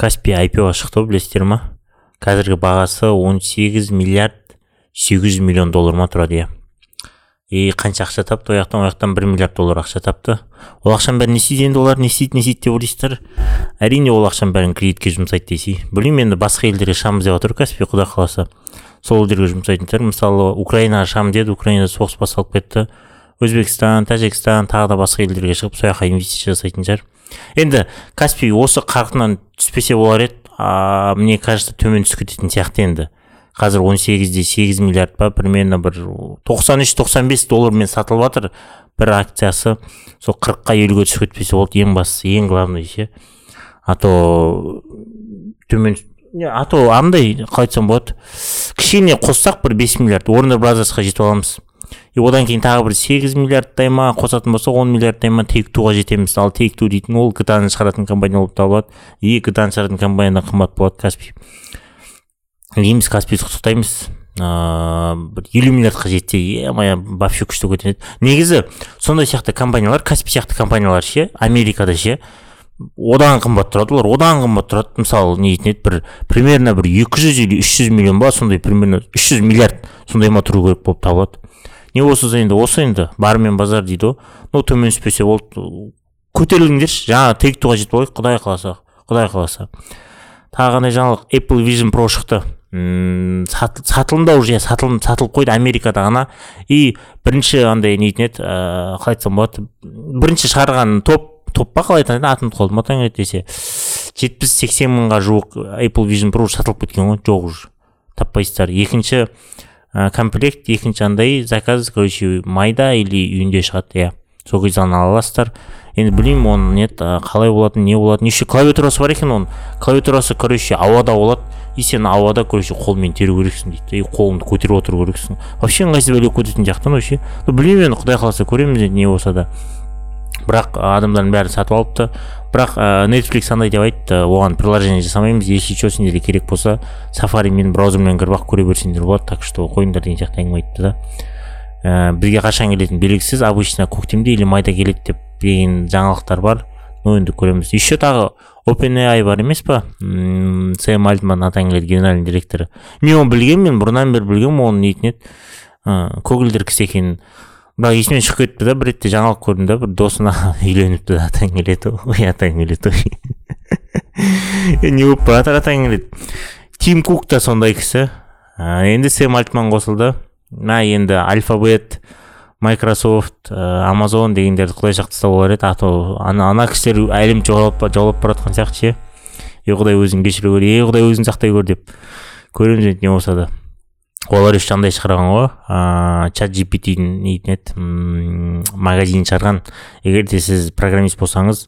каспи айпиоға шықты білесіздер ма? Қазіргі бағасы 18 миллиард 800 миллион доллар ма тұрады иә. И қанша ақша тапты? Ол жақтан ол жақтан бір миллиард доллар ақша тапты. Ол ақшаның бәрін не істейді енді олар? Не істейді не істейді деп ойлайсыздар? Әрине ол ақшаның бәрін кредитке жұмсайды десей. Білмеймін енді басқа елдерге шамыз деп жатыр каспи құдай қаласа. Сол елдерге жұмсайтын шығар мысалы украинаға шам деді украинада соғыс басталып кетті. Өзбекстан тәжікстан тағы да басқа елдерге шығып сол жаққа инвестиция жасайтын шығар енді каспий осы қарқыннан түспесе болар еді. А мне кажется төмен түсіп кететін сияқты енді. Қазір 18-де 8 миллиард па примерно бір 93-95 доллармен сатылып жатыр бір акциясы. Сол қырыққа елуге түсіп кетпесе болды ең бастысы ең главный ше. А то төмен а то андай қалай айтсам болады. Кішкене қоссақ бір 5 миллиард. Орнер бразерсқа жетіп аламыз. И одан кейін тағы бір сегіз миллиардтай ма қосатын болсақ он миллиардтай ма тейк туға жетеміз ал тейк ту дейтін ол гта ны шығаратын компания болып табылады. И гта ны шығаратын компаниядан қымбат болады каспи дейміз каспийді құттықтаймыз. Ыыы бір елу миллиардқа жетсе е вообще күшті көтереді. Негізі сондай сияқты компаниялар каспи сияқты компаниялар ше америкада ше одан қымбат тұрады. Олар одан қымбат тұрады. Мысалы не дейтін еді бір примерно бір екі жүз или үш жүз миллион ба сондай примерно үш жүз миллиард сондай ма тұру керек болып табылады. Не болса енді осы енді бар мен базар дейді ғой. Ну төмен түспесе болды. Көтеріліңдерші. Жаңа тегтуға жетіп алайық құдай қаласа. Құдай қаласа. Тағы қандай жаңалық? Apple vision pro шықты. Мм сатылымда уже сатылым сатылып қойды америкада ғана. И бірінші андай нетін еді ыыы қалай айтсам болады? Бірінші шығарған топ топ па қалай айтады? Атын ұмытып қалдым ма таңертең десе. Жетпіс сексен мыңға жуық apple vision pro сатылып кеткен ғой. Жоқ уже. Таппайсыздар. Екінші ә, комплект екінші андай заказ короче майда или июньде шығады иә. Сол кезде ала аласыздар. Енді білмеймін оның нет қалай болатын не болатын. Еще клавиатурасы бар екен оның. Клавиатурасы короче ауада болады. И сен ауада короче қолмен теру керексің дейді. И қолыңды көтеріп отыру керексің. Вообще ыңғайсыз бәле көтеретін жақтан вообще. Білмеймін енді құдай қаласа көреміз енді не болса да. Бірақ адамдардың бәрі сатып алыпты. Бірақ ә, netflix андай деп айтты оған приложение жасамаймыз если че сендерге керек болса сафаримен браузермен кіріп ақ көре берсеңдер болады так что қойыңдар деген сияқты әңгіме айтты да. Ә, бізге қашан келетіні белгісіз обычно көктемде или майда келеді деп деген жаңалықтар бар. Ну енді көреміз. Еще тағы OpenAI бар емес па? Сэм альтман атаң келеді генеральный директоры. Мен оны білгенмін мен бұрыннан бері білгенмін оның нетін еді көгілдір кісі екенін бірақ есімнен шығып кетті да бір ретте жаңалық көрдім да бір досына үйленіпті да атаң келеді ой атаң келеді ой не болып бара жатыр атаң келеді тим кук та сондай кісі енді сэм альтман қосылды мына енді альфабет майкрософт амазон дегендерді құдай сақтаса болар еді а то ана ана кісілер әлем жоғалып бара жатқан сияқты ше е құдай өзің кешіре гөр е құдай өзің сақтай көр деп көреміз енді не болса да олар еще андай шығарған ғой. Ыыы чат gpt нетін еді магазин шығарған. Егер де сіз программист болсаңыз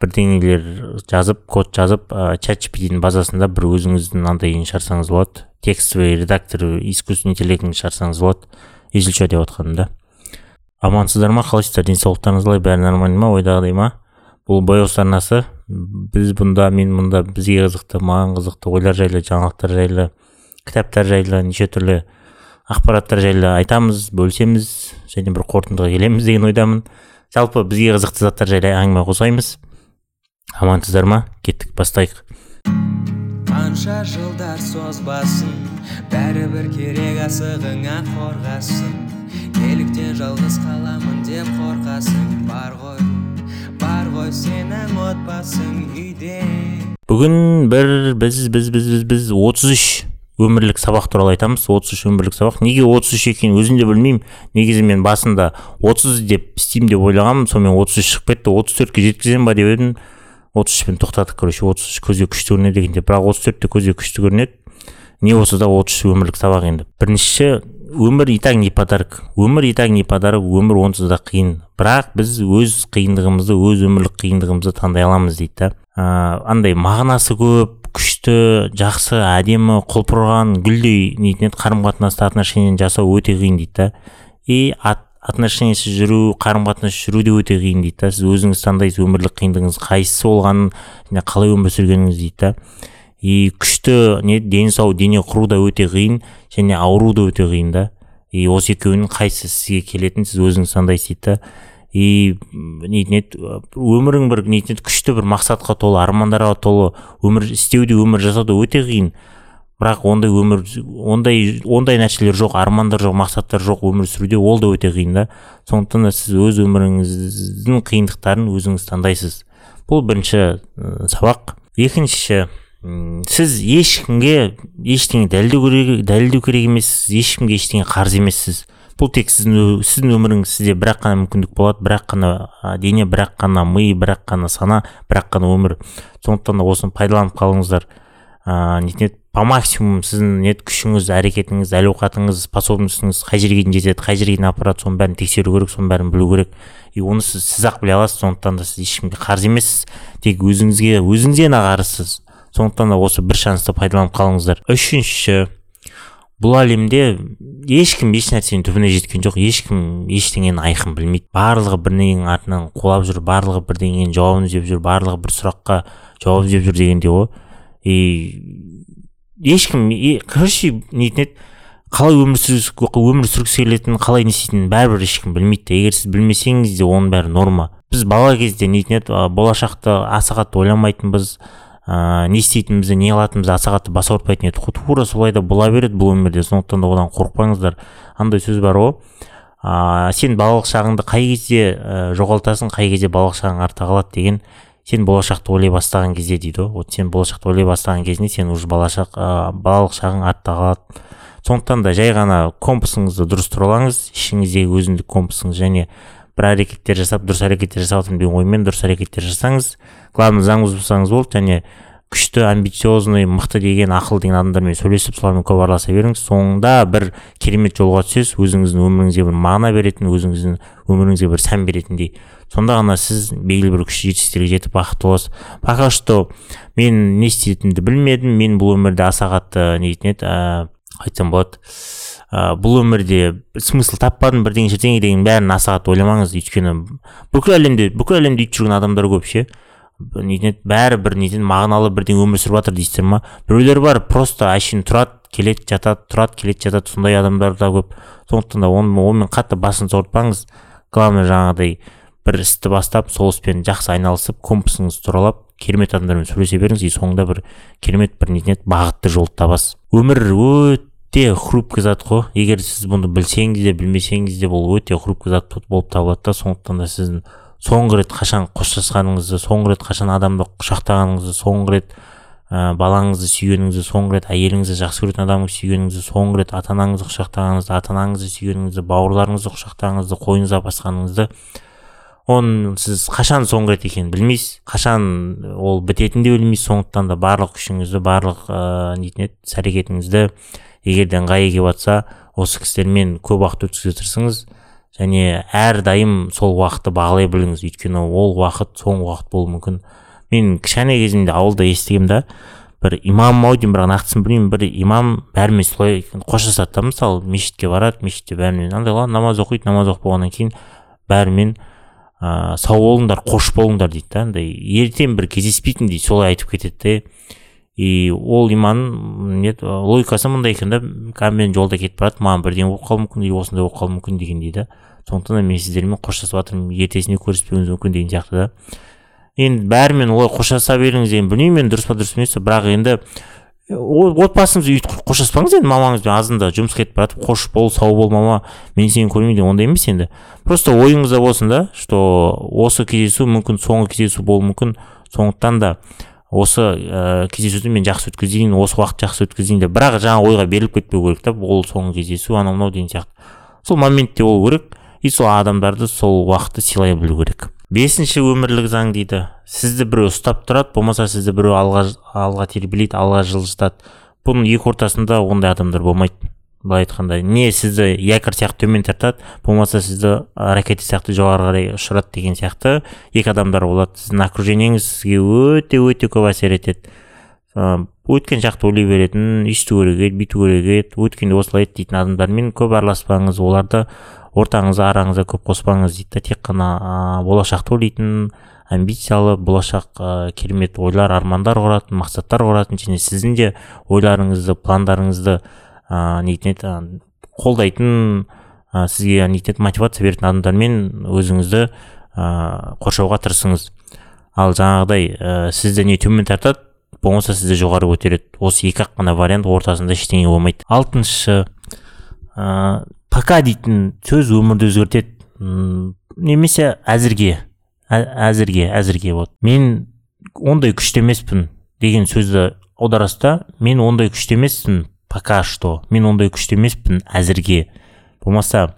бірдеңелер жазып код жазып ә, чат базасында бір өзіңіздің андайын шығарсаңыз болады. Текстовый редактор искусственный интеллектін шығарсаңыз болады. Че деп жатқаным да. Амансыздар ма? Қалайсыздар? Денсаулықтарыңыз қалай? Бәрі нормально ма? Ойдағыдай ма? Бұл бояус арнасы біз бұнда мен мұнда бізге қызықты маған қызықты ойлар жайлы жаңалықтар жайлы кітаптар жайлы неше түрлі ақпараттар жайлы айтамыз бөлісеміз және бір қорытындыға келеміз деген ойдамын. Жалпы бізге қызықты заттар жайлы әңгіме қозғаймыз амансыздар ма? Кеттік бастайық. Қанша жылдар созбасын бәрібір керек асығыңа қорғасын. Неліктен жалғыз қаламын деп қорқасың бар ғой бар ғой сенің отбасың үйде. Бүгін бір біз біз біз біз біз отыз үш өмірлік сабақ туралы айтамыз отыз үш өмірлік сабақ. Неге отыз үш екенін өзім де білмеймін. Негізі мен басында отыз деп істеймін деп ойлағанмын сонымен отыз үш шығып кетті. отыз төртке жеткіземін ба деп едім. отыз үшпен тоқтадық короче отыз үш көзге күшті көрінеді екен деп. Бірақ отыз төрт те көзге күшті көрінеді. Не болса да отыз үш өмірлік сабақ енді. Бірінші өмір и так не подарок. Өмір и так не подарок өмір онсыз да қиын. Бірақ біз өз қиындығымызды өз өмірлік қиындығымызды таңдай аламыз дейді да. Ә, андай мағынасы көп күшті жақсы әдемі құлпырған гүлдей нетін еді. Қарым қатынасты отношениені жасау өте қиын дейді да. И отношениесіз жүру қарым қатынас жүру де өте қиын дейді да. Сіз өзіңіз таңдайсыз өмірлік қиындығыңыз қайсысы болғанын және қалай өмір сүргеніңіз дейді да. И күшті не дені сау дене құру да өте қиын және ауру да өте қиын да. И осы екеуінің қайсысы сізге келетінін сіз өзіңіз таңдайсыз дейді да. И нетін еді өмірің бір нетін еді күшті бір мақсатқа толы армандарға толы өмір істеуде өмір жасауда өте қиын. Бірақ ондай өмір ондай ондай нәрселер жоқ армандар жоқ мақсаттар жоқ өмір сүруде ол да өте қиын да. Сондықтан да сіз өз өміріңіздің қиындықтарын өзіңіз таңдайсыз. Бұл бірінші сабақ. Екінші сіз ешкімге ештеңе дәлелдеу керек дәлелдеу керек емессіз ешкімге ештеңе қарыз емессіз. Бұл тек сіздің сіздің өміріңіз сізде бір ақ қана мүмкіндік болады бір ақ қана а, дене бір ақ қана ми бір ақ қана сана бір ақ қана өмір. Сондықтан да осыны пайдаланып қалыңыздар. Ыыы нетін еді по максимуму сіздің нет күшіңіз әрекетіңіз әл ауқатыңыз способностьіңіз қай жерге дейін жетеді қай жерге дейін апарады соның бәрін тексеру керек соның бәрін білу керек. И оны сіз сіз ақ біле аласыз сондықтан да сіз ешкімге қарыз емессіз тек өзіңізге өзіңізден ғана қарызсыз сондықтан да осы бір шансты пайдаланып қалыңыздар. Үшінші бұл әлемде ешкім еш нәрсенің түбіне жеткен жоқ. Ешкім ештеңені айқын білмейді. Барлығы бірдеңенің артынан қуалап жүр барлығы бірдеңенің жауабын іздеп жүр барлығы бір сұраққа жауап іздеп жүр дегендей ғой и ешкім короче нетін қалай өмір сүргісі өмір сүргісі келетінін қалай не істейтінін бәрібір ешкім білмейді егер сіз білмесеңіз де оның бәрі норма. Біз бала кезде нетін еді болашақты аса қатты ойламайтынбыз. Ыыы не істейтінімізді не қылатынымызды аса қатты бас ауыртпайтын едік тура солай да бола береді бұл өмірде. Сондықтан да одан қорықпаңыздар. Андай сөз бар ғой ыыы сен балалық шағыңды қай кезде ә, жоғалтасың қай кезде балалық шағың артта қалады деген сен болашақты ойлай бастаған кезде дейді ғой вот сен болашақты ойлай бастаған кезінде сен уже балашақ ә, балалық шағың артта қалады. Сондықтан да жай ғана компасыңызды дұрыс тұралаңыз ішіңіздегі өзіндік компасыңыз және бір әрекеттер жасап дұрыс әрекеттер жасап жатырмын деген оймен дұрыс әрекеттер жасаңыз главное заң бұзбасаңыз болды және күшті амбициозный мықты деген ақыл деген адамдармен сөйлесіп солармен көп араласа беріңіз. Соңында бір керемет жолға түсесіз өзіңіздің өміріңізге бір мағына беретін өзіңіздің өміріңізге бір сән беретіндей. Сонда ғана сіз белгілі бір күшті жетістіктерге жетіп бақытты боласыз. Пока что мен не істейтінімді білмедім. Мен бұл өмірде аса қатты нетін еді ә, айтсам болады. Ә, бұл өмірде смысл таппадым бірдеңе бірдеңе деген бәрін аса ойламаңыз өйткені бүкіл әлемде бүкіл әлемде өйтіп жүрген адамдар көп ше. Бәрі бір нетін мағыналы бірдеңе өмір сүріп жатыр дейсіздер ма? Біреулер бар просто әшейін тұрады келеді жатады тұрады келеді жатады сондай адамдар да көп. Сондықтан да оны онымен қатты басыңызды ауыртпаңыз главное жаңағыдай бір істі бастап сол іспен жақсы айналысып компасыңызды туралап керемет адамдармен сөйлесе беріңіз и соңында бір керемет бір еді бағытты жолды табасыз. Өмір өте хрупкий зат қой. Егер сіз бұны білсеңіз де білмесеңіз де бұл өте хрупкий зат болып табылады да. Сондықтан да сіздің соңғы рет қашан қоштасқаныңызды соңғы рет қашан адамды құшақтағаныңызды соңғы рет ә, балаңызды сүйгеніңізді соңғы рет әйеліңізді жақсы көретін адамыңызды сүйгеніңізді соңғы рет ата анаңызды құшақтағаныңызды ата анаңызды сүйгеніңізді бауырларыңызды құшақтағаныңызды қойныңызға басқаныңызды оны сіз қашан соңғы рет екенін білмейсіз. Қашан ол бітетінін де білмейсіз. Сондықтан да барлық күшіңізді барлық ыыы нетін еді іс әрекетіңізді егер де ыңғайы келіп жатса осы кісілермен көп уақыт өткізуге тырысыңыз және әрдайым сол уақытты бағалай біліңіз. Өйткені ол уақыт соңғы уақыт болуы мүмкін. Мен кішкене кезімде ауылда естігемін да бір имам ау деймін бірақ нақтысын білмеймін бір имам бәрімен солай қоштасады да мысалы мешітке барады мешітте бәрімен андай намаз оқиды намаз оқып болғаннан кейін бәрімен ыыы сау болыңдар қош болыңдар дейді да андай ертең бір кездеспейтін дейді солай айтып кетеді де и ол иманның не логикасы мындай екен да қазір мен жолда кетіп бара жатырмын маған бірдеңе болып қалуы мүмкін или осындай болып қалуы мүмкін дегендей да сондықтан да мен сіздермен қоштасып жатырмын ертесіне көріспеуіміз мүмкін деген сияқты да. Енді бәрімен олай қоштаса беріңіз деген білмеймін енді дұрыс па дұрыс емес пе бірақ енді о- отбасыңызбен өйтіп қоштаспаңыз енді мамаңызбен азында жұмысқа кетіп бара жатып қош бол сау бол мама мен сені көрмеймін деген ондай емес енді. Просто ойыңызда болсын да что осы кездесу мүмкін соңғы кездесу болуы мүмкін. Сондықтан да осы ә, кездесуді мен жақсы өткізейін осы уақыт жақсы өткізейін деп. Бірақ жаңа ойға беріліп кетпеу керек та ол соңғы кездесу анау мынау деген сияқты. Сол моментте болу керек и сол адамдарды сол уақытты сыйлай білу керек. Бесінші өмірлік заң дейді. Сізді біреу ұстап тұрады болмаса сізді біреу алға алға тербелейді алға жылжытады. Бұның екі ортасында ондай адамдар болмайды. Былай айтқанда не сізді якорь сияқты төмен тартады болмаса сізді ракета сияқты жоғары қарай ұшырады деген сияқты. Екі адамдар болады сіздің окружениеңіз сізге өте өте көп әсер етеді. Өткен жақты ойлай беретін өйсту керек еді бүйту керек еді өткенде осылай еді дейтін адамдармен көп араласпаңыз оларды ортаңызға араңызға көп қоспаңыз дейді да тек қана ыыы болашақты ойлайтын амбициялы болашақ ә, керемет ойлар армандар құратын мақсаттар құратын және сіздің де ойларыңызды пландарыңызды ыыы нетін еді ы, қолдайтын ә, сізге не етеді мотивация беретін адамдармен өзіңізді ә, қоршауға тырысыңыз. Ал жаңағыдай ә, сізді не төмен тартады болмаса сізді жоғары көтереді. Осы екі ақ қана вариант ортасында ештеңе болмайды. Алтыншы ә, пока дейтін сөз өмірді өзгертеді. Немесе әзірге ә- әзірге әзірге вот. Мен ондай күшті емеспін деген сөзді аударасыз да мен ондай күшті емеспін пока что. Мен ондай күшті емеспін әзірге. Болмаса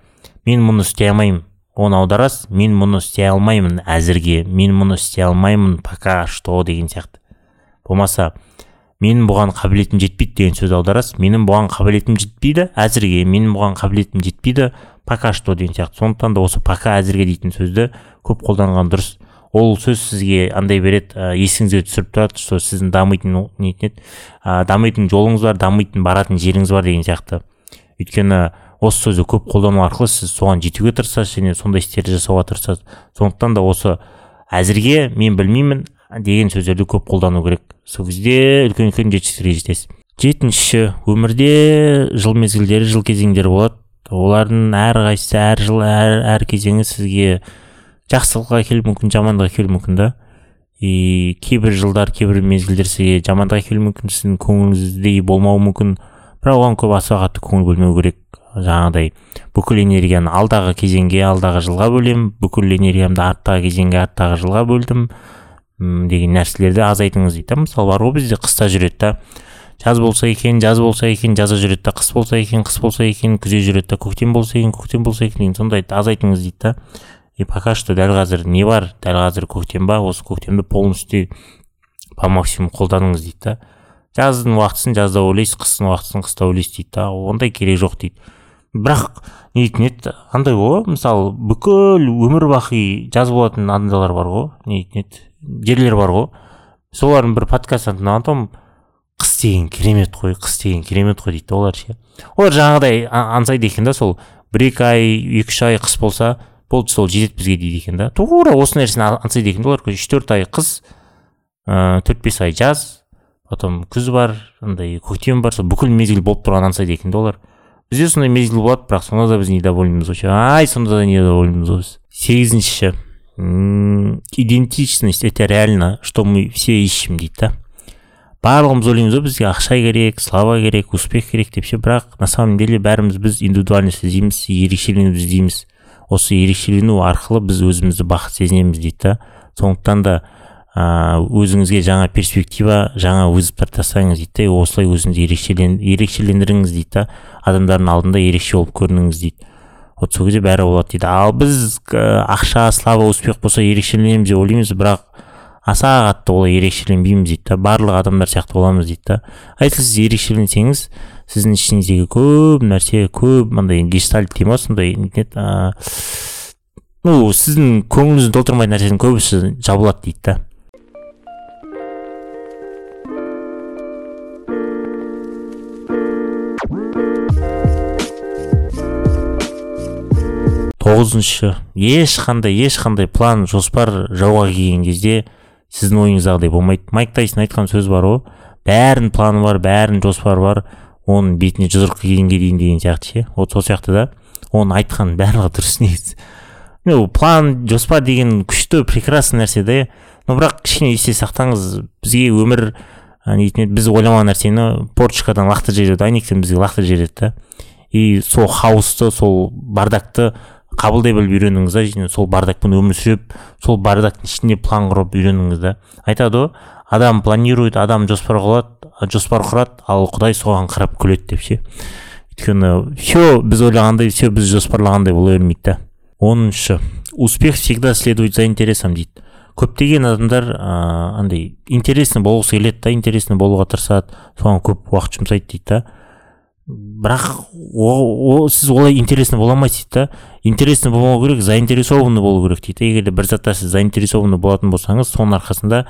мен мұны істей алмаймын. Оны аударасыз мен мұны істей алмаймын әзірге. Мен мұны істей алмаймын пока что деген сияқты. Болмаса менің бұған қабілетім жетпейді деген сөз аударасыз. Менің бұған қабілетім жетпейді әзірге. Менің бұған қабілетім жетпейді пока что деген сияқты. Сондықтан да осы пока әзірге дейтін сөзді көп қолданған дұрыс. Ол сөз сізге андай береді ә, есіңізге түсіріп тұрады что сіздің дамитын о- не ететін еді ә, дамитын жолыңыз бар дамитын баратын жеріңіз бар деген сияқты. Өйткені осы сөзді көп қолдану арқылы сіз соған жетуге тырысасыз және сондай істерді жасауға тырысасыз. Сондықтан да осы әзірге мен білмеймін деген сөздерді көп қолдану керек. Сол кезде үлкен үлкен жетістіктерге жетесіз. Жетінші өмірде жыл мезгілдері жыл кезеңдері болады. Олардың әрқайсысы әр жыл әр, әр кезеңі сізге жақсылыққа әкелуі мүмкін жамандық әкелуі мүмкін да. И кейбір жылдар кейбір мезгілдер сізге жамандық әкелуі мүмкін сіздің көңіліңіздей болмауы мүмкін. Бірақ оған көп аса қатты көңіл бөлмеу керек жаңағыдай. Бүкіл энергияны алдағы кезеңге алдағы жылға бөлемін бүкіл энергиямды арттағы кезеңге арттағы жылға бөлдім деген нәрселерді азайтыңыз дейді да. Мысалы бар ғой бізде қыста жүреді да. Жаз болса екен жаз болса екен жазда жүреді да. Қыс болса екен қыс болса екен күзде жүреді да. Көктем болса екен көктем болса екен деген сондайды азайтыңыз дейді да. И пока что дәл қазір не бар дәл қазір көктем ба осы көктемді полностью по максимуму қолданыңыз дейді да. Жаздың уақытысын жазда ойлайсыз қыстың уақытысын қыста ойлайсыз дейді да. Ондай керек жоқ дейді. Бірақ не дейтін еді андай ғой мысалы бүкіл өмір бақи жаз болатын адамдайлар бар ғой не дейтін еді жерлер бар ғой. Солардың бір подкастын тыңдаған қыс деген керемет қой қыс деген керемет қой дейді да олар ше. Олар жаңағыдай аңсайды екен да сол бір екі ай екі үш ай қыс болса болды сол жетеді бізге дейді екен да. Тура осы нәрсені аңсайды екен. Олар үш төрт ай қыс ыыы төрт бес ай жаз потом күз бар андай көктем бар сол бүкіл мезгіл болып тұрған аңсайды екен да олар. Бізде сондай мезгіл болады бірақ сонда да біз недовольныймыз вообще. Ай сонда да недовольныймыз біз сегізінші идентичность это реально что мы все ищем дейді да. Барлығымыз ойлаймыз ғой бізге ақша керек слава керек успех керек деп ше. Бірақ на самом деле бәріміз біз индивидуальность іздейміз ерекшеленуді іздейміз. Осы ерекшелену арқылы біз өзімізді бақыт сезінеміз дейді да. Сондықтан да өзіңізге жаңа перспектива жаңа вызовтар тастаңыз дейді да осылай өзіңізді ерекшелен, ерекшелендіріңіз дейді да. Адамдардың алдында ерекше болып көрініңіз дейді. Вот сол кезде бәрі болады дейді. Ал біз ақша слава успех болса ерекшеленеміз деп ойлаймыз бірақ аса қатты олай ерекшеленбейміз дейді да. Барлық адамдар сияқты боламыз дейді да. Если сіз ерекшеленсеңіз сіздің ішіңіздегі көп нәрсе көп андай гештальт дей ма сондай не ну сіздің көңіліңізді толтырмайтын нәрсенің көбісі жабылады дейді да. Тоғызыншы ешқандай ешқандай план жоспар жауға келген кезде сіздің ойыңыздағыдай болмайды. Майк тайсон айтқан сөз бар ғой бәрінің планы бар бәрінің жоспары бар. Оның бетіне жұдырық келгенге дейін деген сияқты ше. Вот сол сияқты да. Оның айтқан барлығы дұрыс негізі. Ну план жоспар деген күшті прекрасный нәрсе да но бірақ кішкене есте сақтаңыз бізге өмір а, не дейтін еді, біз ойламаған нәрсені порчикадан лақтырып жібереді. Айнектен бізге лақтырып жібереді да. И сол хаосты сол бардакты қабылдай біліп үйреніңіз да және сол бардакпен өмір сүріп сол бардактың ішінде план құрып үйреніңіз да. Айтады ғой адам планирует адам жоспар құрады жоспар құрады ал құдай соған қарап күледі деп ше. Өйткені все біз ойлағандай все біз жоспарлағандай бола бермейді да. Оныншы успех всегда следует за интересом дейді. Көптеген адамдар ыыы андай интересный болғысы келеді да интересный болуға тырысады соған көп уақыт жұмсайды дейді да. Бірақ о, о, сіз олай интересный бола алмайсыз дейді да. Интересный болмау керек заинтересованный болу керек дейді егер де бір затта сіз заинтересованный болатын болсаңыз соның арқасында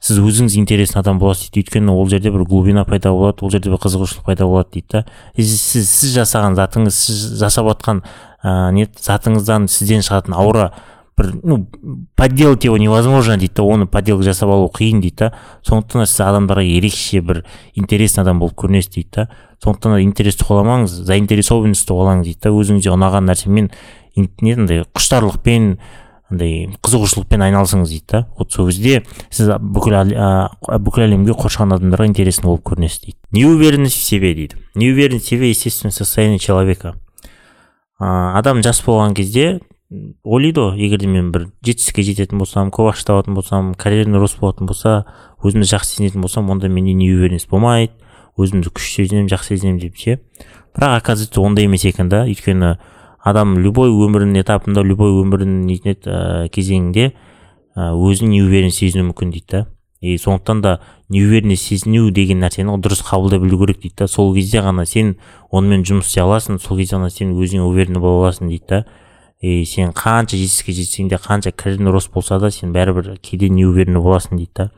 сіз өзіңіз интересный адам боласыз дейді. Өйткені ол жерде бір глубина пайда болады ол жерде бір қызығушылық пайда болады дейді да. И сіз, сіз жасаған затыңыз сіз жасап жатқан ә, не затыңыздан сізден шығатын аура бір ну подделать его невозможно дейді да оны подделка жасап алу қиын дейді да. Сондықтан да сіз адамдарға ерекше бір интересный адам болып көрінесіз дейді да. Сондықтан да интерес ұғаламаңыз заинтересованность алаңыз дейді да. Өзіңізге ұнаған нәрсемен не андай құштарлықпен андай қызығушылықпен айналысыңыз дейді да. Вот сол кезде сіз бүкіл бүкіл әлемге қоршаған адамдарға интересный болып көрінесіз дейді. Неуверенность в себе дейді. Неуверенность в себе естественное состояние человека. Ә, адам жас болған кезде ойлайды ғой. Егер де мен бір жетістікке жететін болсам көп ақша табатын болсам карьерный рост болатын болса өзімді жақсы сезінетін болсам онда менде неуверенность болмайды өзімді күшті сезінемін жақсы сезінемін деп ше. Бірақ оказывается ондай емес екен да. Өйткені адам любой өмірінің этапында любой өмірінің нетін ә, кезеңінде ә, өзін неуверен сезіну мүмкін дейді да. И сондықтан да неуверенность сезіну деген нәрсені дұрыс қабылдай білу керек дейді да. Сол кезде ғана сен онымен жұмыс істей аласың сол кезде ғана сен өзіңе уверенный бола аласың дейді да. И сен қанша жетістікке жетсең де қанша карьерный рост болса да сен бәрібір кейде неуверенный боласың дейді да.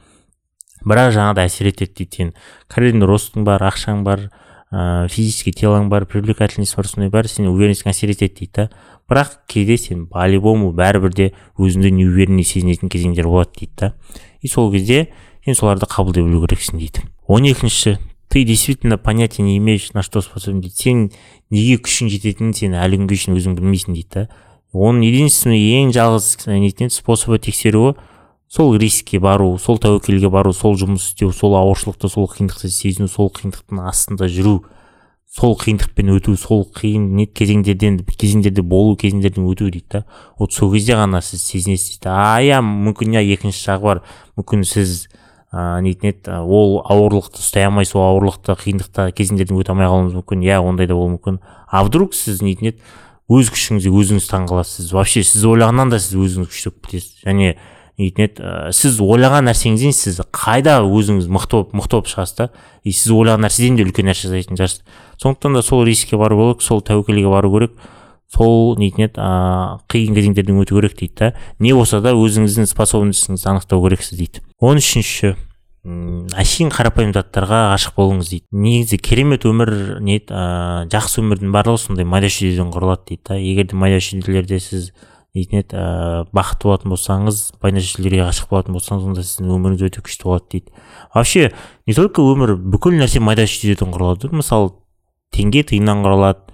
Бірақ жаңағыдай әсер етеді дейді сен. Карьерный ростың бар ақшаң бар ә, физический телоң бар привлекательность бар сондай бәрі сен уверенностьң әсер етеді дейді да. Бірақ кейде сен по любому бәрібір де өзіңді неуверенный сезінетін кезеңдер болады дейді да. И сол кезде сен соларды қабылдай білу керексің дейді. Он екінші ты действительно понятия не имеешь на что способен дейді. Сен неге күшің жететінін сен әлі күнге шейін өзің білмейсің дейді да. Оның единственный ең жалғыз нетін способы тексеруі сол рискке бару сол тәуекелге бару сол жұмыс істеу сол ауыршылықты сол қиындықты сезіну сол қиындықтың астында жүру сол қиындықпен өту сол қиын не кезеңдерден кезеңдерде болу кезеңдерден өту дейді да. Вот сол кезде ғана сіз сезінесіз дейді. А иә мүмкін иә екінші жағы бар. Мүмкін сіз ыыы нетін еді ол ауырлықты ұстай алмай сол ауырлықты қиындықта кезеңдерден өте алмай қалуыңыз мүмкін. Иә ондай да болуы мүмкін. А вдруг сіз нетін еді өз күшіңізге өзіңіз таңқаласыз. Вообще сіз ойлағаннан да сіз өзіңіз күшті болып кетесіз және еді ә, сіз ойлаған нәрсеңізден сіз қайда өзіңіз мықты болып мықты болып шығасыз да? И сіз ойлаған нәрседен де үлкен нәрсе жасайтын шығарсыз. Сондықтан да сол рискке бару керек сол тәуекелге бару керек. Сол нетін еді ыыы қиын кезеңдерден өту керек дейді да. Не болса да өзіңіздің способностьіңізді анықтау керексіз дейді. Он үшінші әшейін қарапайым заттарға ғашық болыңыз дейді. Негізі керемет өмір не ә, жақсы өмірдің барлығы сондай майда шүйдеден құралады дейді да. Егер де майда шүйделерде сіз дейтін еді ә, бақытты болатын болсаңыз майда шүйделерге ғашық болатын болсаңыз онда сіздің өміріңіз өте күшті болады дейді. Вообще не только өмір бүкіл нәрсе майда шүйдеден құралады. Мысалы теңге тиыннан құралады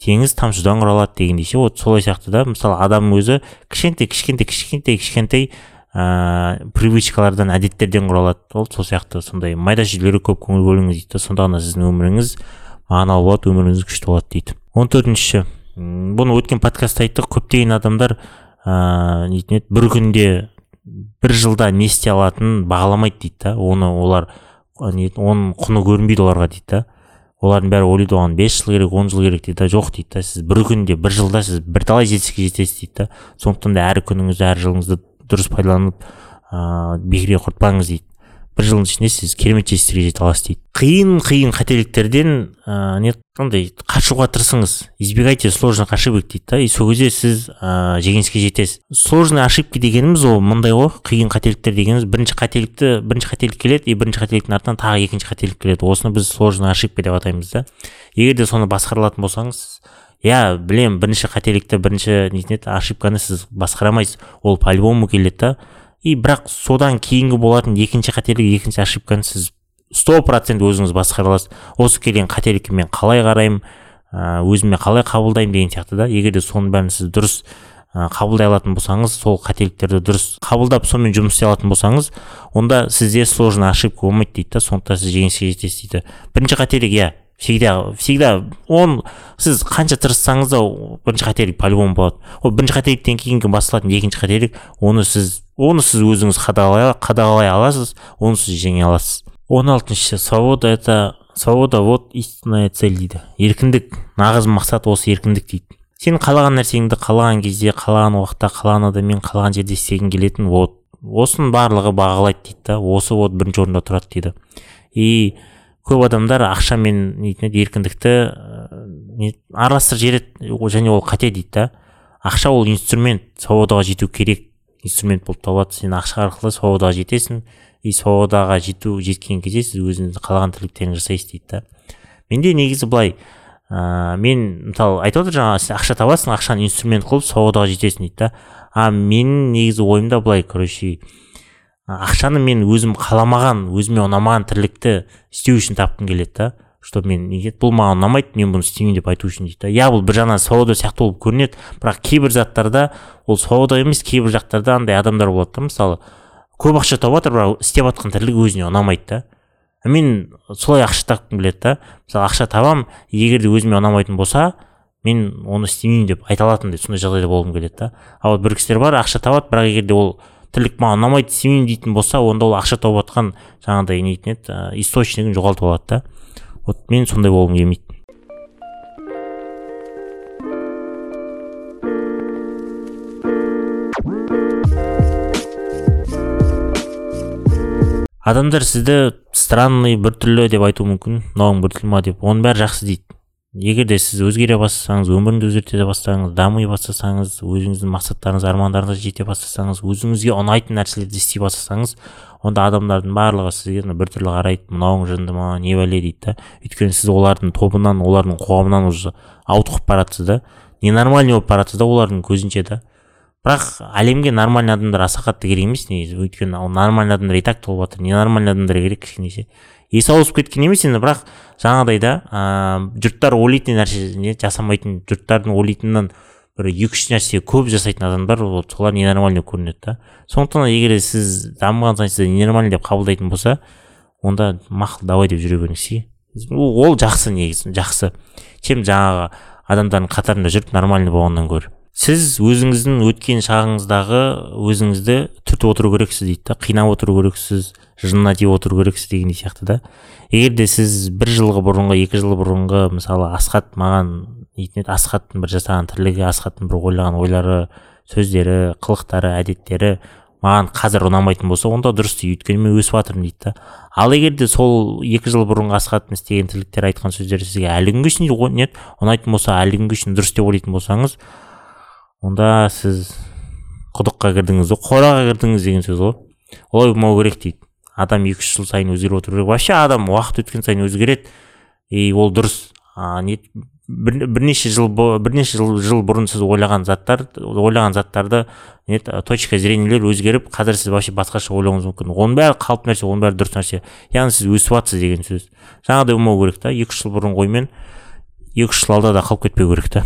теңіз тамшыдан құралады дегендей ше. Вот солай сияқты да. Мысалы адам өзі кішкентай кішкентай кішкентай кішкентай ыыы привычкалардан әдеттерден құралады. Ол сол сияқты сондай майда шүйделерге көп көңіл бөліңіз дейді. Да сонда ғана сіздің өміріңіз мағыналы болады өміріңіз күшті болады дейді. Он төртінші. Бұны өткен подкастта айттық. Көптеген адамдар ыыы нетін еді бір күнде бір жылда не істей алатынын бағаламайды дейді да. Оны олар оның құны көрінбейді оларға дейді да. Олардың бәрі ойлайды оған бес жыл керек он жыл керек дейді да. Жоқ дейді да сіз бір күнде бір жылда сіз бірталай жетістікке жетесіз дейді да. Сондықтан да әр күніңізді әр жылыңызды дұрыс пайдаланып ыыы бекерге құртпаңыз дейді. Бір жылдың ішінде сіз керемет жетістікке жете аласыз дейді. Қиын қиын қателіктерден ыыы не андай қашуға тырысыңыз. Избегайте сложных ошибок дейді да. И сол кезде сіз ыыы жеңіске жетесіз. Сложный ошибки дегеніміз ол мындай ғой. Қиын қателіктер дегеніміз бірінші қателікті бірінші қателік келеді и бірінші қателіктің артынан тағы екінші қателік келеді. Осыны біз сложный ошибка деп атаймыз да. Егер де соны басқара алатын болсаңыз иә білем бірінші қателікті бірінші нетін еді ошибканы сіз басқара алмайсыз ол по любому келеді да. И бірақ содан кейінгі болатын екінші қателік екінші ошибканы сіз сто процент өзіңіз басқара аласыз осы келген қателікке мен қалай қараймын өзіме қалай қабылдаймын деген сияқты да. Егер де соның бәрін сіз дұрыс қабылдай алатын болсаңыз сол қателіктерді дұрыс қабылдап сонымен жұмыс істей алатын болсаңыз онда сізде сложный ошибка болмайды дейді да. Сондықтан сіз жеңіске жетесіз дейді. Бірінші қателік иә всегда всегда он сіз қанша тырыссаңыз да бірінші қателік по любому болады. Ол бірінші қателіктен кейінгі басталатын екінші қателік оны сіз оны сіз өзіңіз қадағалай, қадағалай аласыз оны сіз жеңе аласыз. Он алтыншы свобода это свобода вот истинная цель дейді. Еркіндік нағыз мақсат осы еркіндік дейді. Сен қалаған нәрсеңді қалаған кезде қалаған уақытта қалаған адаммен қалаған жерде істегің келетін вот. Осының барлығы бағалайды дейді да. Осы вот бірінші орында тұрады дейді. И көп адамдар ақша мен еркіндікті араластырып жібереді және ол қате дейді да. Ақша ол инструмент свободаға жету керек инструмент болып табылады. Сен ақша арқылы свободаға жетесің и свободаға жету жеткен кезде сіз өзіңіз қалаған тірліктеріңізді жасайсыз дейді да. Менде негізі былай ә, мен мысалы айтып отыр жаңағы сен ақша табасың ақшаны инструмент қылып саудаға жетесің дейді да. А менің негізі ойымда былай короче ақшаны мен өзім қаламаған өзіме ұнамаған тірлікті істеу үшін тапқым келеді да. Что мен неге бұл маған ұнамайды мен бұны істемеймін деп айту үшін дейді да. Иә бұл бір жағынан сауда сияқты болып көрінеді бірақ кейбір заттарда ол сауда емес кейбір жақтарда андай адамдар болады да мысалы. Көп ақша тауып жатыр бірақ істеп жатқан тірлігі өзіне ұнамайды да. Мен солай ақша тапқым келеді да. Мысалы ақша табам егер де өзіме ұнамайтын болса мен оны істемеймін деп айта алатындай сондай жағдайда болғым келеді да. А вот бір кісілер бар ақша табады бірақ егер де ол тірлік маған ұнамайды істемеймін дейтін болса онда ол ақша тауып жатқан жаңағыдай не дейтін еді источнигін жоғалтып алады да. Вот мен сондай болғым келмейді. Адамдар сізді странный біртүрлі деп айтуы мүмкін мынауың біртүрлі ма деп. Оның бәрі жақсы дейді. Егер де сіз өзгере бастасаңыз өміріңді өзгерте бастасаңыз дами бастасаңыз өзіңіздің мақсаттарыңыз армандарыңызға жете бастасаңыз өзіңізге ұнайтын нәрселерді істей бастасаңыз онда адамдардың барлығы сізге біртүрлі қарайды. Мынауың жынды ма? Не бәле? дейді да. Өйткені сіз олардың тобынан олардың қоғамынан уже ауытқып баратсыз да. Ненормальный болып баратсыз да олардың көзінше да. Бірақ әлемге нормальный адамдар аса қатты керек емес негізі. Өйткені ол нормальный адамдар и так толып жатыр. Ненормальный адамдар керек кішкенеше есі ауысып кеткен емес енді бірақ жаңағыдай да ыыы жұрттар ойлайтын нәрсе не жасамайтын жұрттардың ойлайтынынан бір екі үш нәрсе көп жасайтын адамдар вот солар ненормальный көрінеді да. Сондықтан егер сіз дамыған сайын сізді ненормальный деп қабылдайтын болса онда мақұл давай деп жүре беріңіз ол жақсы негізі жақсы. Чем жаңағы адамдардың қатарында жүріп нормальный болғаннан гөрі. Сіз өзіңіздің өткен шағыңыздағы өзіңізді түртіп отыру керексіз дейді да қинап отыру керексіз жынына тиіп отыру керексіз дегендей сияқты да. Егер де сіз бір жылғы бұрынғы екі жыл бұрынғы мысалы асхат маған дейтін еді асхаттың бір жасаған тірлігі асхаттың бір ойлаған ойлары сөздері қылықтары әдеттері маған қазір ұнамайтын болса онда дұрыс дейді өйткені мен өсіп жатырмын дейді да. Ал егер де сол екі жыл бұрынғы асхаттың істеген тірліктер айтқан сөздері сізге әлі күнге шейін ұнайтын болса әлі күнге шейін дұрыс деп ойлайтын болсаңыз онда сіз құдыққа кірдіңіз қораға кірдіңіз деген сөз ғой. Олай болмау керек дейді. Адам екі үш жыл сайын өзгеріп отыру керек вообще адам уақыт өткен сайын өзгереді. И ол дұрыс. А, не бір, бірнеше жыл бірнеше жыл, жыл бұрын сіз ойлаған заттар ойлаған заттарды не точка зрениелер өзгеріп қазір сіз вообще басқаша ойлауыңыз мүмкін. Оның бәрі қалыпты нәрсе оның бәрі дұрыс нәрсе. Яғни сіз өсіп жатсыз деген сөз. Жаңағыдай болмау керек та. Екі үш жыл бұрынғы оймен екі үш жыл алда да қалып кетпеу керек та.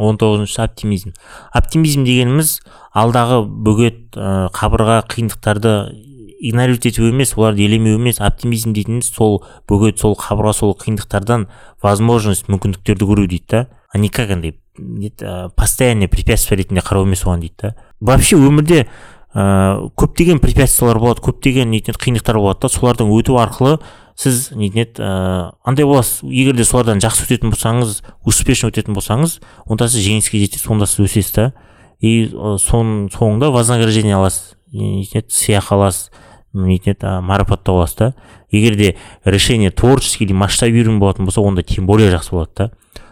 Он тоғызыншысы оптимизм. Оптимизм дегеніміз алдағы бөгет ә, қабырға қиындықтарды игнорировать ету емес оларды елемеу емес. Оптимизм дейтініміз сол бөгет сол қабырға сол қиындықтардан возможность мүмкіндіктерді көру дейді да. А не как андай постоянный препятствие ретінде қарау емес оған дейді да. Вообще өмірде ә, көптеген препятствиялар болады көптеген нетін қиындықтар болады да. Солардан өту арқылы сіз нетін еді ә, андай боласыз егер де солардан жақсы өтетін болсаңыз успешно өтетін болсаңыз онда сіз жеңіске жетесіз онда сіз өсесіз да. И соның соңында вознаграждение аласыз нетін еді сыйақы аласыз нетін еді марапаттау аласыз да. Егер де решение творческий или масштабируемый болатын болса онда тем более жақсы болады да.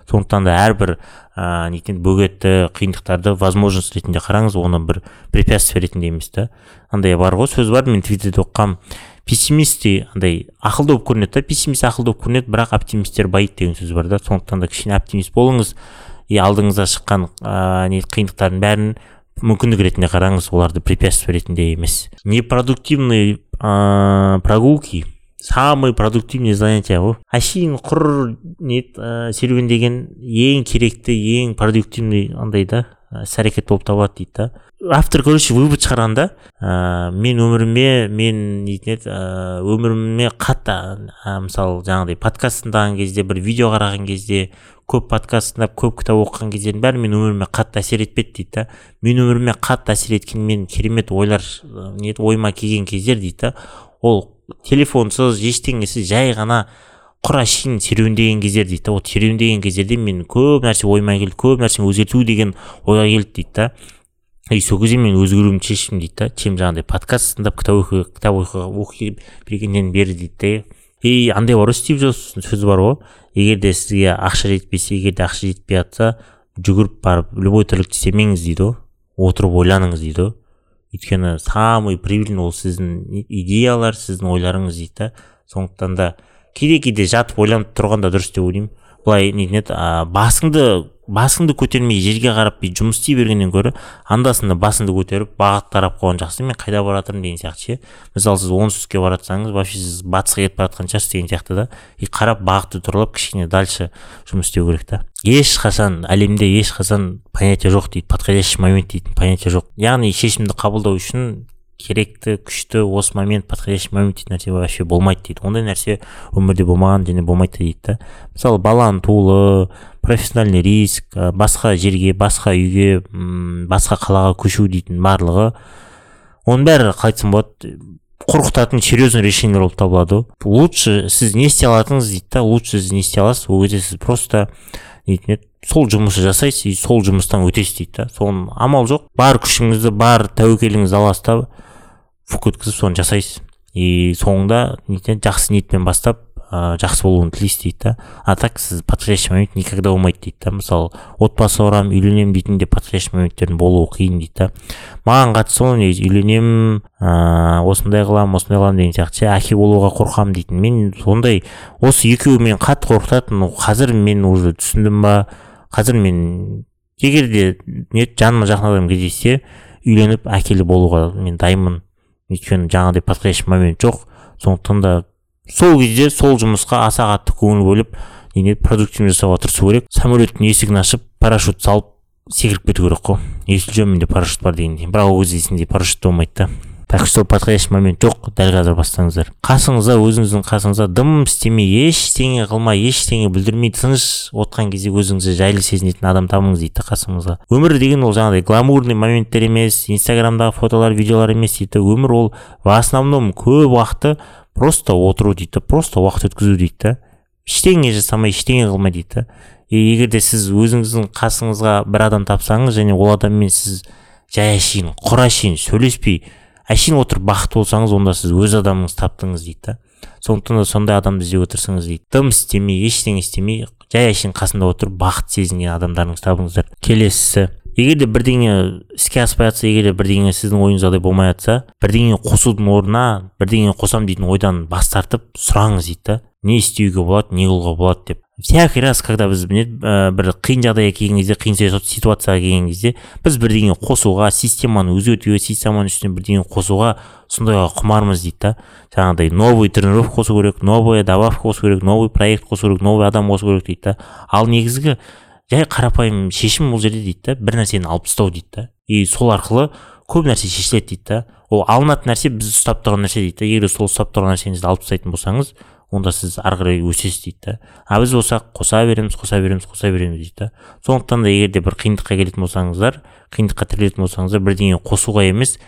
Сондықтан да әрбір ә, нетін бөгетті қиындықтарды возможность ретінде қараңыз оны бір препятствие ретінде емес та. Андай бар ғой сөз бар мен твиттерде оқығанмын. Пессимист андай ақылды болып көрінеді да пессимист ақылды болып көрінеді бірақ оптимисттер байиды деген сөз бар да. Сондықтан да кішкене оптимист болыңыз. И алдыңызға шыққан ыыы не қиындықтардың бәрін мүмкіндік ретінде қараңыз оларды препятствие ретінде емес. Непродуктивные ыыы прогулки самый продуктивный занятие ғой әшейін құр не ә, серуендеген ең керекті ең продуктивный андай да іс әрекет болып табылады дейді да. Автор короче вывод шығарғанда ә, мен өміріме мен дейтін еді ә, өміріме қатты ә, мысалы жаңағыдай подкаст тыңдаған кезде бір видео қараған кезде көп подкаст тыңдап көп кітап оқыған кездердің бәрі менің өміріме қатты әсер етпеді дейді да. Мен өміріме қатты әсер еткен мен керемет ойлар не ойыма келген кездер дейді да. Ол телефонсыз ештеңесіз жай ғана құр әшейін серуендеген кездер дейді да. Ол серуендеген кездерде мен көп нәрсе ойыма келді көп нәрсені өзгерту деген ойға келді дейді да. И сол кезде мен өзгеруімді шештім дейді да. Чем жаңағыдай подкаст тыңдап кітап оқи кітап оқи бергеннен бері дейді да и андай бар ғой стив джобстың сөзі бар ғой. Егер де сізге ақша жетпесе егер де ақша жетпей жатса жүгіріп барып любой тірлікті істемеңіз дейді ғой. Отырып ойланыңыз дейді ғой. Өйткені самый прибыльный ол сіздің идеялар сіздің ойларыңыз дейді да. Сондықтан да кейде кейде жатып ойланып тұрған да дұрыс деп ойлаймын. Былай нетін еді. А, басыңды басыңды көтермей жерге қарап бүйтіп жұмыс істей бергеннен гөрі анда санда басыңды көтеріп бағыт қарап қойған жақсы мен қайда бара жатырмын деген сияқты ше. Мысалы сіз оңтүстікке бара жатсаңыз вообще сіз батысқа кетіп бара жатқан шығарсыз деген сияқты да. И қарап бағытты туралап кішкене дальше жұмыс істеу керек та. Ешқашан әлемде ешқашан понятие жоқ дейді подходящий момент дейтін понятие жоқ. Яғни шешімді қабылдау үшін керекті күшті осы момент подходящий момент дейтін нәрсе вообще болмайды дейді. Ондай нәрсе өмірде болмаған және болмайды дейді да. Мысалы баланың туылы профессиональный риск басқа жерге басқа үйге басқа қалаға көшу дейтін барлығы оның бәрі қалай айтсам болады қорқытатын серьезный решениелер болып табылады. Ғой лучше сіз не істей алатыныңыз дейді да лучше сіз не істей аласыз ол кезде сіз просто еді сол жұмысты жасайсыз и сол жұмыстан өтесіз дейді да. Соның амал жоқ бар күшіңізді бар тәуекеліңізді аласыз да. Фук өткізіп соны жасайсыз. И соңында жақсы ниетпен бастап ә, жақсы болуын тілейсіз дейді да. А так сіз подходящий момент никогда болмайды дейді да. Мысалы отбасы құрамын үйленемін дейтін де подходящий моменттердің болуы қиын дейді да. Маған қатысы сол негізі үйленемін ыыы осындай қыламын осындай қыламын деген сияқты ше әке болуға қорқамын дейтін. Мен сондай осы екеуі мені қатты қорқытады но қазір мен уже түсіндім ба? Қазір мен егер де не жаныма жақын адам кездессе үйленіп әкелі болуға мен дайынмын. Өйткені жаңағыдай подходящий момент жоқ сондықтан да сол кезде сол жұмысқа аса қатты көңіл бөліп не продуктивно жасауға тырысу керек? Самолеттің есігін ашып парашют салып секіріп кету керек қой. Есіл менде парашют бар дегендей. Бірақ ол кезде есіңде парашют болмайды да. Так что подходящий момент жоқ дәл қазір бастаңыздар. Қасыңызда өзіңіздің қасыңызда дым істемей ештеңе қылмай ештеңе бүлдірмей тыныш отқан кезде өзіңізді жайлы сезінетін адам табыңыз дейді да қасыңызға өмір деген ол жаңағыдай гламурный моменттер емес инстаграмдағы фотолар видеолар емес дейді. Өмір ол в основном көп уақыты просто отыру дейді просто уақыт өткізу дейді. Да ештеңе жасамай ештеңе қылмай дейді. Да егер де сіз өзіңіздің қасыңызға бір адам тапсаңыз және ол адаммен сіз жай әшейін құр әшейін сөйлеспей әшейін отырып бақытты болсаңыз онда сіз өз адамыңызды таптыңыз дейді да. Сондықтан да сондай адамды іздеуге тырысыңыз дейді. Дым істемей ештеңе істемей жай әшейін қасында отырып бақыт сезінген адамдарыңызды табыңыздар. Келесісі егер де бірдеңе іске аспай жатса егер де бірдеңе сіздің ойыңыздағыдай болмай жатса бірдеңе қосудың орнына бірдеңе қосамын дейтін ойдан бас тартып сұраңыз дейді да. Не істеуге болады не қылуға болады деп. Всякий раз когда біз не ә, бір қиын жағдайға келген кезде қиын ситуацияға келген кезде біз бірдеңе қосуға системаны өзгертуге системаның үстіне бірдеңе қосуға сондайға құмармыз дейді да. Жаңағыдай новый тренировка қосу керек новая добавка қосу керек новый проект қосу керек новый адам қосу керек дейді да. Ал негізгі жай қарапайым шешім бұл жерде дейді да бір нәрсені алып тастау дейді да. И сол арқылы көп нәрсе шешіледі дейді да. Ол алынатын нәрсе біз ұстап тұрған нәрсе дейді да. Егер сол ұстап тұрған нәрсеңізді алып тастайтын болсаңыз онда сіз ары қарай өсесіз дейді да. А біз болсақ қоса береміз қоса береміз қоса береміз дейді да. Сондықтан да егер де бір қиындыққа келетін болсаңыздар қиындыққа тірелетін болсаңыздар бірдеңе қосуға емес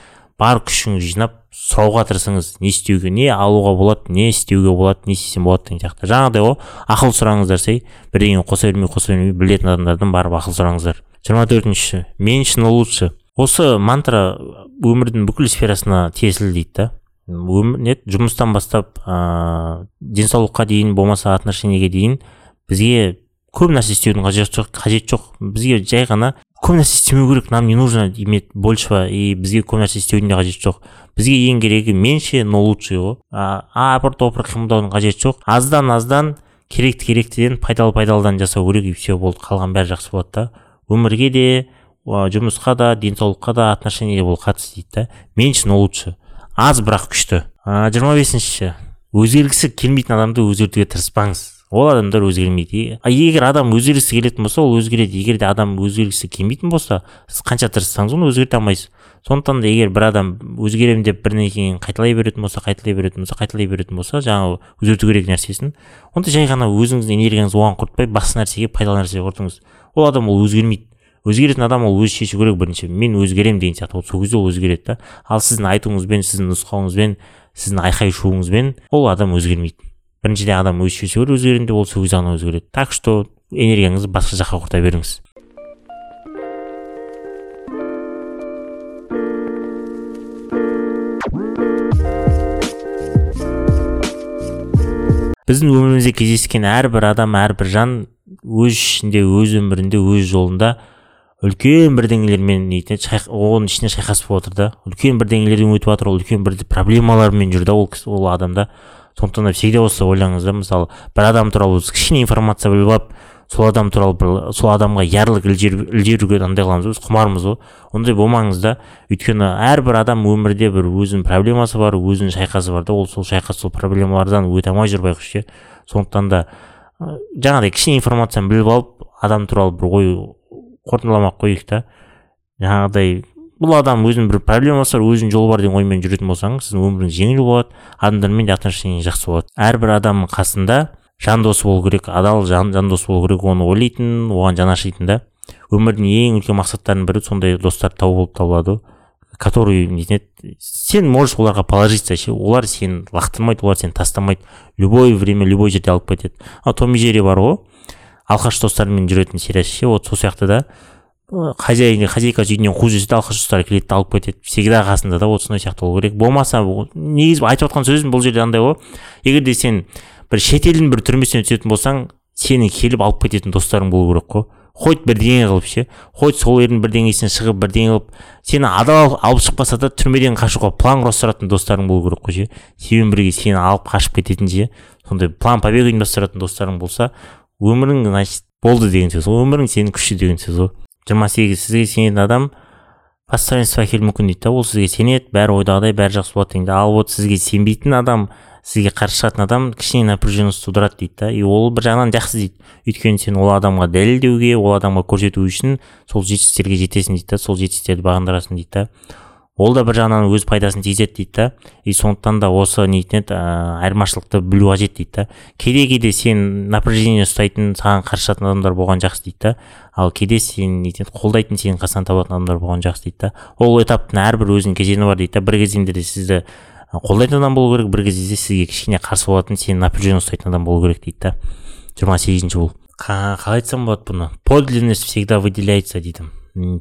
бар күшіңізді жинап сұрауға тырысыңыз. Не істеуге не алуға болады не істеуге болады не істесем болады деген сияқты. Жаңағыдай ғой ақыл сұраңыздар сәй. Бірдеңе қоса бермей қоса бермей білетін адамдардан барып ақыл сұраңыздар. Жиырма төртінші меньше но лучше. Осы мантра өмірдің бүкіл сферасына тиесілі дейді да. Өмір не жұмыстан бастап ыыы денсаулыққа дейін болмаса отношениеге дейін бізге көп нәрсе істеудің қажеті жоқ қажет жоқ. Бізге жай ғана көп нәрсе істемеу керек нам не нужно иметь большего и бізге көп нәрсе істеудің де қажеті жоқ. Бізге ең керегі меньше но лучше ғой апыр топыр қимылдаудың қажеті жоқ. Аздан аздан керекті керектіден пайдалы пайдалыдан жасау керек и все болды қалған бәрі жақсы болады да. Өмірге де жұмысқа да денсаулыққа да отношениеге бұл қатысты дейді да. Меньше но лучше. Аз бірақ күшті. Жиырма бесінші. Өзгергісі келмейтін адамды өзгертуге тырыспаңыз. Ол адамдар өзгермейді. Егер адам өзгергісі келетін болса ол өзгереді. Егер де адам өзгергісі келмейтін болса сіз қанша тырыссаңыз оны өзгерте алмайсыз. Сондықтан да егер бір адам өзгеремін деп бірдеңені қайталай беретін болса қайталай беретін болса қайталай беретін болса жаңағы өзгерту керек нәрсесін онда жай ғана өзіңіздің энергияңызды оған құртпай басқа нәрсеге пайдалы нәрсеге құртыңыз. Ол адам ол өзгермейді. Өзгеретін адам ол өзі шешу керек бірінші. Мен өзгеремін деген сияқты. Сол кезде ол өзгереді да. Ал сіздің айтуыңызбен сіздің нұсқауыңызбен сіздің айқай шуыңызбен ол адам өзгермейді. Біріншіден адам өзі шешу керек өзгеремін деп ол сол кезде ғана өзгереді. Так что энергияңызды басқа жаққа құрта беріңіз. Біздің өмірімізде кездескен әрбір адам әрбір жан өз ішінде өз өмірінде өз жолында үлкен бірдеңелермен нетін оның ішіне шайқасып болып жатыр да. Үлкен бірдеңелерден өтіп жатыр ол үлкен бір проблемалармен жүр да ол кісі ол адамда сондықтан да всегда осы ойлаңыз да мысалы бір адам туралы кішкене информация біліп алып сол адам туралы бір сол адамға ярлык ілдеруге андай қыламыз біз құмармыз ғой. Ондай болмаңыз да өйткені әрбір адам өмірде бір өзінің проблемасы бар өзінің шайқасы бар да ол сол шайқас сол проблемалардан өте алмай жүр байқұс ше. Сондықтан да жаңағыдай кішкене информацияны біліп алып адам туралы бір ой қорытындыламай ақ қояйық та. Жаңағыдай бұл адам өзінің бір проблемасы бар өзінің жолы бар деген оймен жүретін болсаңыз сіздің өміріңіз жеңіл болады адамдармен де отношениеңіз жақсы болады. Әрбір адамның қасында жан досы болу керек адал жан, жан дос болу керек оны ойлайтын оған жанашитын да. Өмірдің ең үлкен мақсаттарының бірі сондай достар табу болып табылады. Который нетеді сен можешь оларға положиться ше олар сені лақтырмайды олар сені тастамайды. Любой время любой жерде алып кетеді. А том и бар ғой. Алқаш достармен жүретін сериясы ше вот сол сияқты да. Хозяин хозяйкасы үйінен қуып жіберсе алқаш достары келеді да алып кетеді. Всегда қасында да вот сондай сияқты болу керек. Болмаса негізі айтып жатқан сөзім бұл жерде андай ғой. Егер де сен бір шетелдің бір түрмесіне түсетін болсаң сені келіп алып кететін достарың болу керек қой. Хоть бірдеңе қылып ше хоть сол елдің бірдеңесінен шығып бірдеңе қылып сені адал алып шықпаса да түрмеден қашуға план құрастыратын достарың болу керек қой ше. Сенімен бірге сені алып қашып кететін ше. Сондай план побег ұйымдастыратын достарың болса өмірің значит болды деген сөз өмірің сенің күші деген сөз ғой. жиырма сегіз сізге сенетін адам постоянствоға келуі мүмкін дейді да ол сізге сенеді бәрі ойдағыдай бәрі жақсы болады дегенде ал вот сізге сенбейтін адам сізге қарсы шығатын адам кішкене напряженность тудырады дейді да. И ол бір жағынан жақсы дейді. Өйткені сен ол адамға дәлелдеуге ол адамға көрсету үшін сол жетістіктерге жетесің дейді да сол жетістіктерді бағындырасың дейді да. Ол да бір жағынан өз пайдасын тигізеді дейді да. И сондықтан да осы нетін еді айырмашылықты білу қажет дейді да. Кейде кейде сен напряжение ұстайтын саған қарсы шығатын адамдар болған жақсы дейді да. Ал кейде сен нетін қолдайтын сенің қасыңнан табатын адамдар болған жақсы дейді да. Ол этаптың әрбір өзінің кезеңі бар дейді да. Бір кезеңдерде сізді қолдайтын адам болу керек бір кезде сізге кішкене қарсы болатын сені напряжение ұстайтын адам болу керек дейді да. жиырма сегізінші бұл. Қалай айтсам болады бұны? Подлинность всегда выделяется дейді.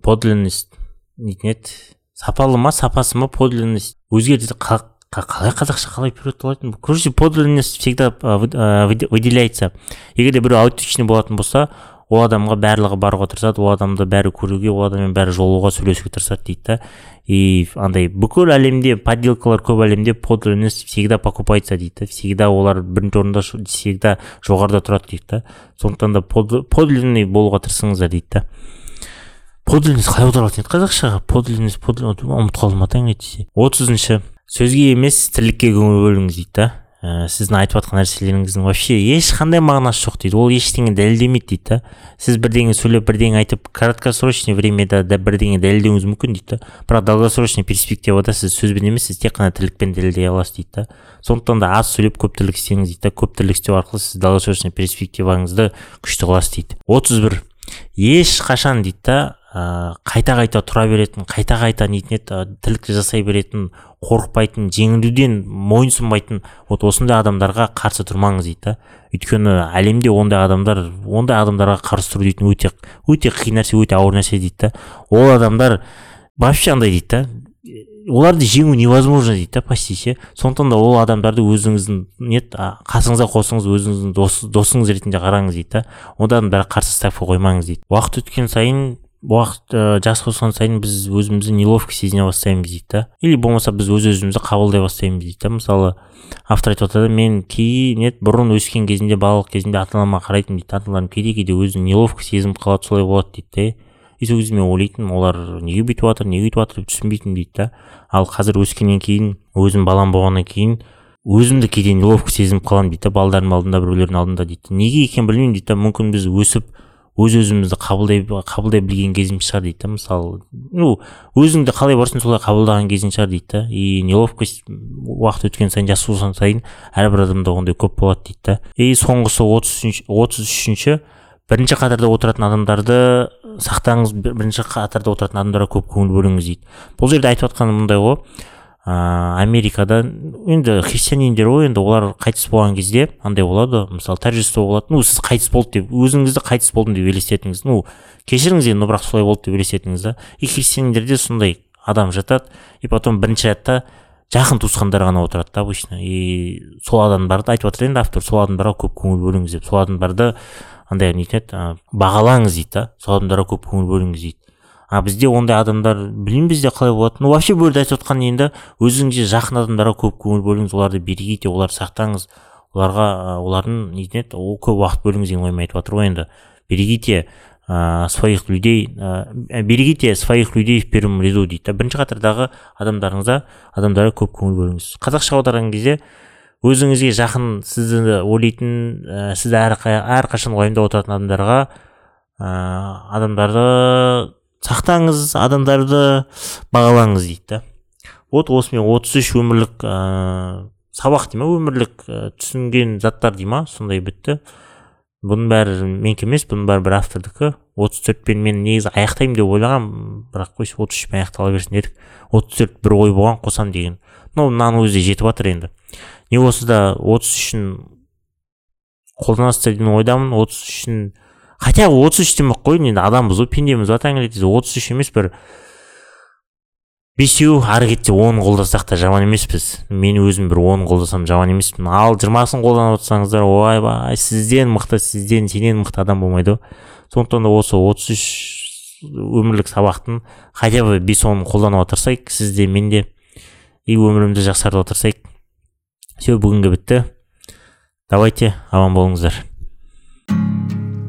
Подлинность нетін еді сапалы ма сапасы ма подлинность? Өзгерді қалай қазақша қалай переводталатын короче подлинность всегда выделяется. Егер де біреу аутичный болатын болса ол адамға барлығы баруға тырысады ол адамды бәрі көруге ол адаммен бәрі жолығуға сөйлесуге тырысады дейді да. И андай бүкіл әлемде подделкалар көп әлемде подлинность всегда покупается дейді да. Всегда олар бірінші орында всегда жоғарыда тұрады дейді да. Сондықтан да подлинный болуға тырысыңыздар дейді да. Подлинность қалай аударылатын еді қазақшаға подлинность ұмытып қалдым атаң десе отызыншы сөзге емес тірлікке көңіл бөліңіз дейді да. Ә, сіздің айтып жатқан нәрселеріңіздің вообще ешқандай мағынасы жоқ дейді. Ол ештеңе дәлелдемейді дейді да. Сіз бірдеңе сөйлеп бірдеңе айтып краткосрочный времяда да бірдеңе дәлелдеуіңіз мүмкін дейді да. Бірақ долгосрочный перспективада сіз сөзбен емес сіз тек қана тірлікпен дәлелдей аласыз дейді да. Сондықтан да аз сөйлеп көп тірлік істеңіз дейді да. Көп тірлік істеу арқылы сіз долгосрочный перспективаңызды күшті қыласыз дейді. Отыз бір. Ешқашан дейді да ә, қайта қайта тұра беретін қайта қайта нетін еді тірлікті жасай беретін қорықпайтын жеңілуден мойынсұнбайтын вот осындай адамдарға қарсы тұрмаңыз дейді да. Өйткені әлемде ондай адамдар ондай адамдарға қарсы тұру дейтін өте өте қиын нәрсе өте ауыр нәрсе дейді да. Ол адамдар вообще андай дейді да. Оларды жеңу невозможно дейді да почти ше. Сондықтан да ол адамдарды өзіңіздің не қасыңызға қосыңыз өзіңіздің дос, досыңыз ретінде қараңыз дейді да. Одан бәрі қарсы ставка қоймаңыз дейді. Уақыт өткен сайын уақыт ә, жас қосқан сайын біз өзімізді неловко сезіне бастаймыз дейді да. Или болмаса біз өз өзімізді қабылдай бастаймыз дейді да. Мысалы автор айтып жатады мен кейін бұрын өскен кезімде балалық кезімде ата анама қарайтынмын дейді ата аналарым кейде кейде өзін неловко сезініп қалады солай болады дейді да и сол кезде мен ойлайтынмын олар неге бүйтіп жатыр неге өйтіп жатыр деп түсінбейтінмін дейді да. Ал қазір өскеннен кейін өзім балам болғаннан кейін өзімді кейде неловко сезініп қаламын дейді да балдардың алдында біреулердің алдында дейді неге екенін білмеймін дейді да. Мүмкін біз өсіп өз өзімізді қабылдай қабылдай білген кезіміз шығар дейді да мысалы. Ну өзіңді қалай барсың солай қабылдаған кезің шығар дейді да. И неловкость уақыт өткен сайын жас болған сайын әрбір адамда ондай көп болады дейді да. И соңғысы отыз үшінші бірінші қатарда отыратын адамдарды сақтаңыз бірінші қатарда отыратын адамдарға көп көңіл бөліңіз дейді. Бұл жерде айтып жатқаным мындай ғой. Ыыы америкада енді христиандер ғой енді олар қайтыс болған кезде андай болады мысалы торжество болады. Ну сіз қайтыс болды деп өзіңізді қайтыс болдым деп елестетіңіз. Ну кешіріңіз енді бірақ солай болды деп елестетіңіз да. И христиандерде сондай адам жатады и потом бірінші рядта жақын туысқандар ғана отырады да обычно. И сол адамдарды айтып жатыр енді автор сол адамдарға көп көңіл бөліңіз деп. Сол адамдарды андай нетін еді бағалаңыз дейді да. Сол адамдарға көп көңіл бөліңіз дейді. А бізде ондай адамдар білмеймін бізде қалай болады ну вообще бұл жерде айтып жатқан енді өзіңізге жақын адамдарға көп көңіл бөліңіз оларды берегите оларды сақтаңыз. Оларға олардың несіне еді, о, көп уақыт бөліңіз деген оймен айтып жатыр ғой енді. Берегите ә, своих людей ә, берегите своих людей в первом ряду дейді да. Бірінші қатардағы адамдарыңызға адамдарға көп көңіл бөліңіз. Қазақша аударған кезде өзіңізге жақын сізді ойлайтын ә, сізді әр, әрқашан уайымдап отыратын адамдарға ә, адамдарды сақтаңыз адамдарды бағалаңыз дейді да. Вот осымен 33 өмірлік ә, сабақ дей ма өмірлік ә, түсінген заттар дей ма сондай бітті. Бұның бәрі менікі емес бұның бәрі бір автордікі. отыз төртпен мен негізі аяқтаймын деп ойлағанмын бірақ қойшы отыз үшпен аяқтала берсін дедік. отыз төрт бір ой болған қосам деген. Но мынаның өзі де жетіп жатыр енді. Не болса да отыз үшін қолданасыздар деген ойдамын отыз үшін хотя отыз үш демей ақ қояйын енді адамбыз ғой пендеміз ғой тәңір отыз үш емес бір бесеу ары кетсе он қолдасақ та жаман емеспіз. Мен өзім бір он қолдасам жаман емеспін. Ал жиырмасын қолданып отырсаңыздар ойбай сізден мықты сізден сенен мықты адам болмайды ғой. Сондықтан да осы отыз үш өмірлік сабақтың хотя бы бес онын қолданып отырсайық сіз де мен де и өмірімізді жақсартып отырсайық. Все бүгінгі бітті. Давайте аман болыңыздар.